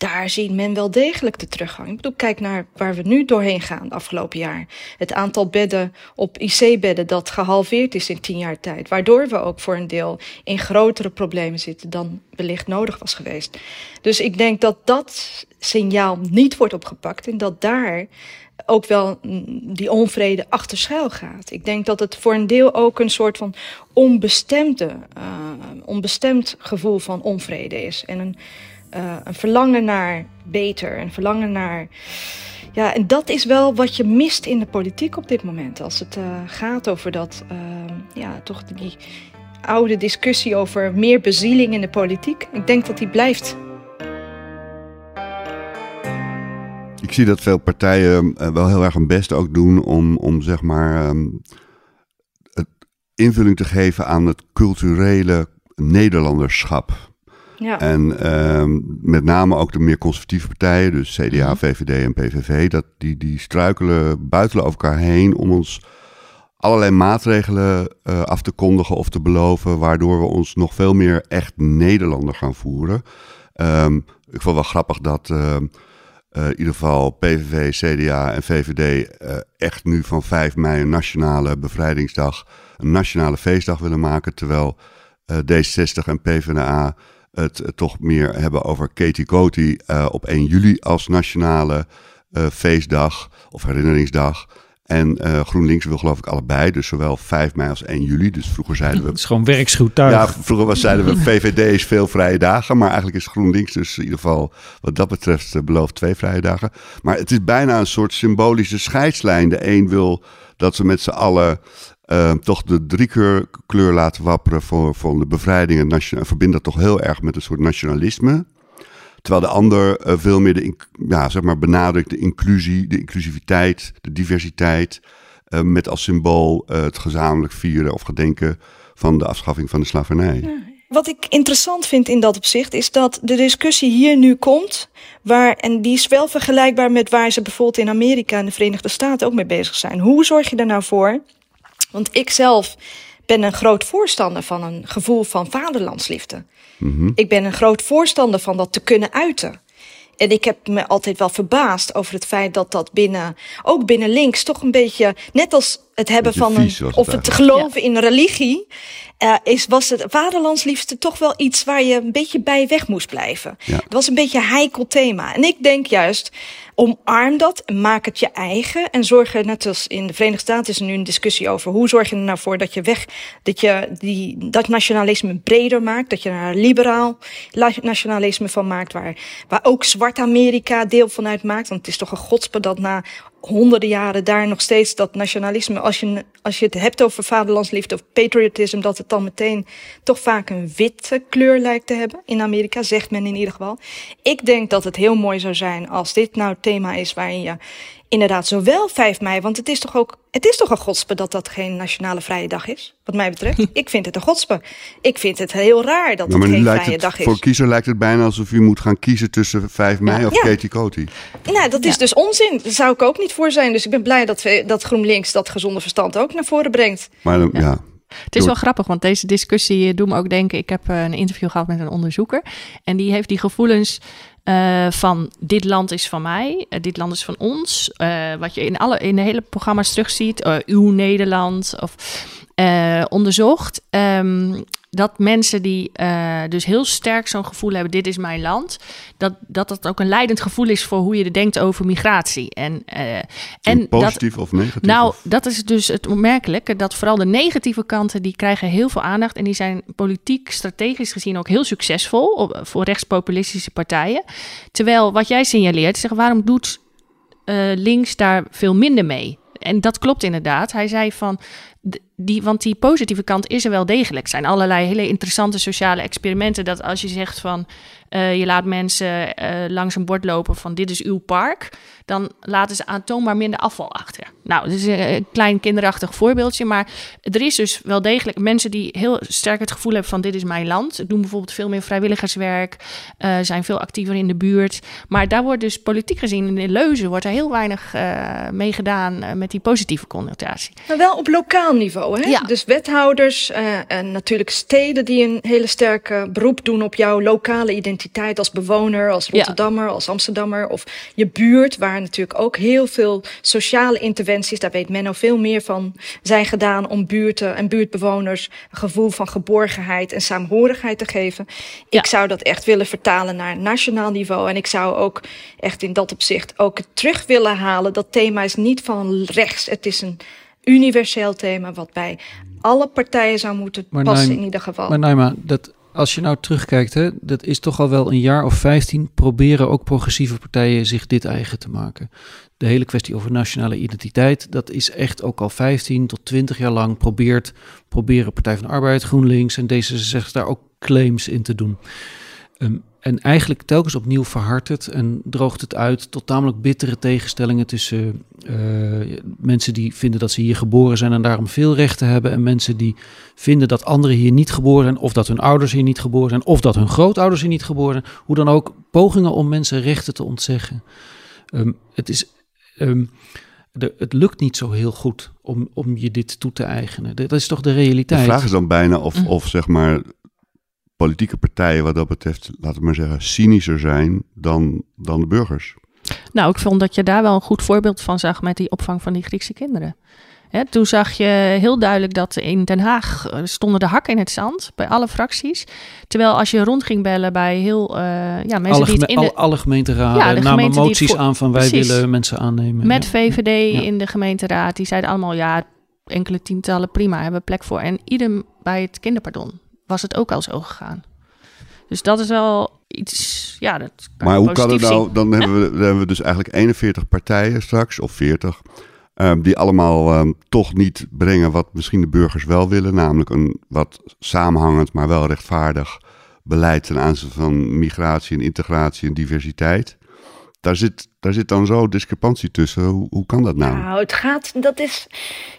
[SPEAKER 3] daar ziet men wel degelijk de teruggang. Ik bedoel, kijk naar waar we nu doorheen gaan afgelopen jaar. Het aantal bedden op IC-bedden dat gehalveerd is in 10 jaar tijd, waardoor we ook voor een deel in grotere problemen zitten dan wellicht nodig was geweest. Dus ik denk dat dat signaal niet wordt opgepakt en dat daar ook wel die onvrede achter schuil gaat. Ik denk dat het voor een deel ook een soort van onbestemde, uh, onbestemd gevoel van onvrede is. En een, uh, een verlangen naar beter, een verlangen naar Ja, en dat is wel wat je mist in de politiek op dit moment. Als het uh, gaat over dat, uh, ja, toch die oude discussie over meer bezieling in de politiek. Ik denk dat die blijft.
[SPEAKER 1] Ik zie dat veel partijen uh, wel heel erg hun best ook doen om, om zeg maar het invulling te geven aan het culturele Nederlanderschap.
[SPEAKER 3] Ja.
[SPEAKER 1] En uh, met name ook de meer conservatieve partijen, dus CDA, VVD en PVV, dat die, die struikelen, buitelen over elkaar heen om ons allerlei maatregelen uh, af te kondigen of te beloven, waardoor we ons nog veel meer echt Nederlander gaan voeren. Um, ik vond wel grappig dat uh, uh, in ieder geval PVV, CDA en VVD echt nu van 5 mei een nationale bevrijdingsdag, een nationale feestdag willen maken, terwijl D60 en PvdA het toch meer hebben over Katie Coty uh, op 1 juli als nationale uh, feestdag of herinneringsdag. En GroenLinks wil geloof ik allebei, dus zowel 5 mei als 1 juli. Dus vroeger zeiden we... [LAUGHS]
[SPEAKER 2] Het is gewoon werkschuwtuig.
[SPEAKER 1] Ja, vroeger was, zeiden we [LAUGHS] VVD is veel vrije dagen, maar eigenlijk is GroenLinks dus in ieder geval wat dat betreft beloofd twee vrije dagen. Maar het is bijna een soort symbolische scheidslijn. De een wil dat ze met z'n allen uh, toch de driekleur kleur laten wapperen voor, voor de bevrijding en, en verbind dat toch heel erg met een soort nationalisme. Terwijl de ander uh, veel meer de, ja, zeg maar benadrukt de inclusie, de inclusiviteit, de diversiteit. Uh, met als symbool het gezamenlijk vieren of gedenken van de afschaffing van de slavernij.
[SPEAKER 3] Wat ik interessant vind in dat opzicht is dat de discussie hier nu komt, waar, en die is wel vergelijkbaar met waar ze bijvoorbeeld in Amerika en de Verenigde Staten ook mee bezig zijn. Hoe zorg je er nou voor want ik zelf ben een groot voorstander van een gevoel van vaderlandsliefde.
[SPEAKER 1] Mhm.
[SPEAKER 3] Ik ben een groot voorstander van dat te kunnen uiten. En ik heb me altijd wel verbaasd over het feit dat dat binnen, ook binnen links, toch een beetje, net als het hebben van een, of het geloven in religie, uh, is, was het vaderlandsliefde toch wel iets waar je een beetje bij weg moest blijven.
[SPEAKER 1] Ja.
[SPEAKER 3] Het was een beetje een heikel thema. En ik denk juist, omarm dat en maak het je eigen. En zorg er, net als in de Verenigde Staten is er nu een discussie over hoe zorg je er nou voor dat je weg, dat je die, dat nationalisme breder maakt. Dat je er een liberaal nationalisme van maakt, waar, waar ook zwart Amerika deel van uitmaakt. Want het is toch een godspe dat na honderden jaren daar nog steeds dat nationalisme, als je, als je het hebt over vaderlandsliefde of patriotisme, dat het dan meteen toch vaak een witte kleur lijkt te hebben. In Amerika zegt men in ieder geval. Ik denk dat het heel mooi zou zijn als dit nou thema is waarin je inderdaad zowel 5 mei, want het is toch ook, het is toch een godspe dat dat geen nationale vrije dag is, wat mij betreft. [LAUGHS] ik vind het een godspe. Ik vind het heel raar dat
[SPEAKER 1] Ja,
[SPEAKER 3] het
[SPEAKER 1] maar
[SPEAKER 3] geen
[SPEAKER 1] lijkt
[SPEAKER 3] vrije
[SPEAKER 1] het,
[SPEAKER 3] dag is.
[SPEAKER 1] voor kiezer lijkt het bijna alsof u moet gaan kiezen tussen 5 mei
[SPEAKER 3] Ja.
[SPEAKER 1] of
[SPEAKER 3] Ja.
[SPEAKER 1] Katie Coty.
[SPEAKER 3] Nou, dat is dus onzin. Daar zou ik ook niet voor zijn. Dus ik ben blij dat, we, dat GroenLinks dat gezonde verstand ook naar voren brengt.
[SPEAKER 1] Maar dan- ja.
[SPEAKER 4] Het is wel grappig, want deze discussie doet me ook denken. Ik heb eh, een interview gehad met een onderzoeker. En die heeft die gevoelens eh, van dit land is van mij, eh, dit land is van ons. eh, wat je in, alle, in de hele programma's terugziet, uw Nederland of eh, onderzocht. Ehm, dat mensen die eh, dus heel sterk zo'n gevoel hebben, dit is mijn land, dat, dat dat ook een leidend gevoel is voor hoe je er denkt over migratie. En, eh, en dat,
[SPEAKER 1] positief of negatief?
[SPEAKER 4] nou,
[SPEAKER 1] of-
[SPEAKER 4] dat is dus het opmerkelijke. Dat vooral de negatieve kanten, die krijgen heel veel aandacht. En die zijn politiek, strategisch gezien ook heel succesvol op, voor rechtspopulistische partijen. Terwijl wat jij signaleert, zeg, waarom doet links daar veel minder mee? En dat klopt inderdaad. Hij zei van, die, want die positieve kant is er wel degelijk. Er zijn allerlei hele interessante sociale experimenten. Dat als je zegt van, eh, je laat mensen eh, langs een bord lopen van dit is uw park, dan laten ze aantoonbaar minder afval achter. Nou, dat is een klein kinderachtig voorbeeldje, maar er is dus wel degelijk mensen die heel sterk het gevoel hebben van dit is mijn land. Doen bijvoorbeeld veel meer vrijwilligerswerk, eh, zijn veel actiever in de buurt. Maar daar wordt dus politiek gezien in leuzen wordt er heel weinig eh mee gedaan eh, met die positieve connotatie.
[SPEAKER 3] Maar wel op lokaal niveau. Hè?
[SPEAKER 4] Ja.
[SPEAKER 3] Dus wethouders eh, en natuurlijk steden die een hele sterke beroep doen op jouw lokale identiteit als bewoner, als
[SPEAKER 4] Ja.
[SPEAKER 3] Rotterdammer, als Amsterdammer. Of je buurt, waar natuurlijk ook heel veel sociale interventies, daar weet Menno veel meer van, zijn gedaan om buurten en buurtbewoners een gevoel van geborgenheid en saamhorigheid te geven.
[SPEAKER 4] Ja.
[SPEAKER 3] Ik zou dat echt willen vertalen naar nationaal niveau. En ik zou ook echt in dat opzicht ook terug willen halen. Dat thema is niet van rechts. Het is een universeel thema wat bij alle partijen zou moeten
[SPEAKER 2] Maar
[SPEAKER 3] passen in ieder geval.
[SPEAKER 2] Maar Naima, dat als je nou terugkijkt, hè, dat is toch al wel een jaar of 15 proberen ook progressieve partijen zich dit eigen te maken. De hele kwestie over nationale identiteit, dat is echt ook al 15 tot 20 jaar lang probeert, proberen Partij van de Arbeid, GroenLinks en D66 daar ook claims in te doen. Um, en eigenlijk telkens opnieuw verhardt het en droogt het uit tot tamelijk bittere tegenstellingen tussen uh, mensen die vinden dat ze hier geboren zijn en daarom veel rechten hebben, en mensen die vinden dat anderen hier niet geboren zijn, of dat hun ouders hier niet geboren zijn, of dat hun grootouders hier niet geboren zijn. Hoe dan ook, pogingen om mensen rechten te ontzeggen. Um, het, is, um, de, het lukt niet zo heel goed om, om je dit toe te eigenen. Dat is toch de realiteit.
[SPEAKER 1] De vraag is dan bijna of, mm. of zeg maar politieke partijen wat dat betreft, laten we maar zeggen, cynischer zijn dan, dan de burgers.
[SPEAKER 4] Nou, ik vond dat je daar wel een goed voorbeeld van zag met die opvang van die Griekse kinderen. toen zag je heel duidelijk dat in Den Haag eh, stonden de hakken in het zand bij alle fracties. Terwijl als je rond ging bellen bij heel uh, ja, mensen
[SPEAKER 2] alle
[SPEAKER 4] die het in
[SPEAKER 2] de... Alle gemeenteraden ja, namen moties aan van wij willen mensen aannemen.
[SPEAKER 4] Met VVD in de gemeenteraad. Die zeiden allemaal ja, enkele tientallen prima, hebben we plek voor. En idem bij het kinderpardon was het ook al zo gegaan. Dus dat is wel iets, ja, dat kan
[SPEAKER 1] Maar hoe kan het nou, dan hebben, we, dan hebben we dus eigenlijk 41 partijen straks, of 40, um, die allemaal um, toch niet brengen wat misschien de burgers wel willen, namelijk een wat samenhangend, maar wel rechtvaardig beleid ten aanzien van migratie en integratie en diversiteit. Daar zit, daar zit dan zo discrepantie tussen. Hoe, hoe kan dat nou?
[SPEAKER 3] Nou, het gaat, dat is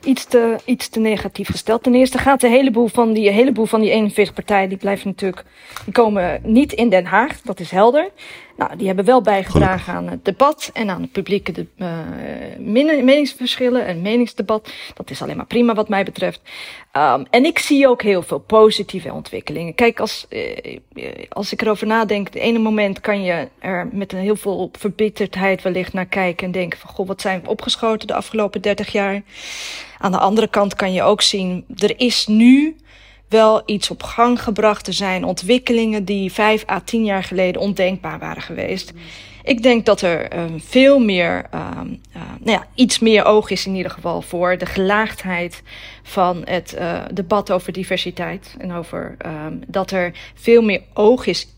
[SPEAKER 3] iets te, iets te negatief gesteld. Ten eerste gaat de heleboel van die, heleboel van die 41 partijen, die blijven natuurlijk, die komen niet in Den Haag, dat is helder. Nou, die hebben wel bijgedragen aan het debat en aan het publieke de, uh, meningsverschillen en meningsdebat. Dat is alleen maar prima wat mij betreft. Um, en ik zie ook heel veel positieve ontwikkelingen. Kijk, als, uh, als ik erover nadenk, het ene moment kan je er met een heel veel verbitterdheid wellicht naar kijken en denken van, goh, wat zijn we opgeschoten de afgelopen 30 jaar? Aan de andere kant kan je ook zien, er is nu wel iets op gang gebracht. Er zijn ontwikkelingen die vijf à tien jaar geleden ondenkbaar waren geweest. Ik denk dat er um, veel meer, um, uh, nou ja, iets meer oog is in ieder geval voor de gelaagdheid van het uh, debat over diversiteit. En over um, dat er veel meer oog is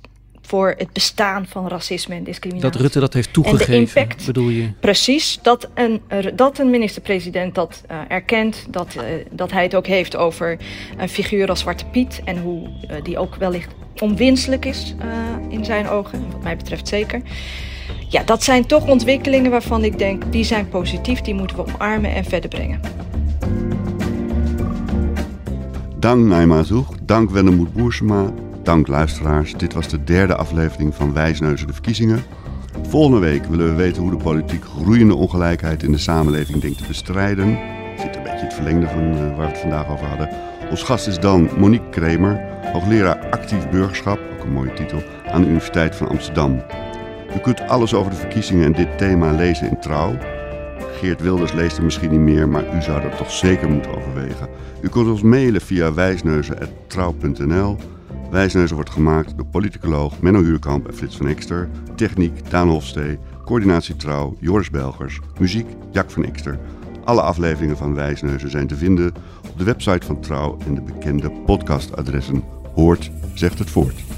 [SPEAKER 3] voor het bestaan van racisme en discriminatie.
[SPEAKER 2] Dat Rutte dat heeft toegegeven, en de impact, bedoel je?
[SPEAKER 3] Precies, dat een, dat een minister-president dat uh, erkent, dat, uh, dat hij het ook heeft over een figuur als Zwarte Piet en hoe uh, die ook wellicht onwenselijk is in zijn ogen, wat mij betreft zeker. Ja, dat zijn toch ontwikkelingen waarvan ik denk, die zijn positief, die moeten we omarmen en verder brengen.
[SPEAKER 1] Dank Naima Zoeg, dank Wennemoed Boersema, Dank luisteraars, dit was de derde aflevering van Wijsneuzen de Verkiezingen. Volgende week willen we weten hoe de politiek groeiende ongelijkheid in de samenleving denkt te bestrijden. Zit een beetje het verlengde van uh, waar we het vandaag over hadden. Ons gast is dan Monique Kremer, hoogleraar actief burgerschap, ook een mooie titel, aan de Universiteit van Amsterdam. U kunt alles over de verkiezingen en dit thema lezen in Trouw. Geert Wilders leest er misschien niet meer, maar u zou dat toch zeker moeten overwegen. U kunt ons mailen via wijsneuzen.trouw.nl Wijsneuzen wordt gemaakt door politicoloog Menno Huurkamp en Frits van Ekster. Techniek Daan Hofstee. Coördinatie Trouw Joris Belgers. Muziek Jack van Ekster. Alle afleveringen van Wijsneuzen zijn te vinden op de website van Trouw en de bekende podcastadressen. Hoort, zegt het voort.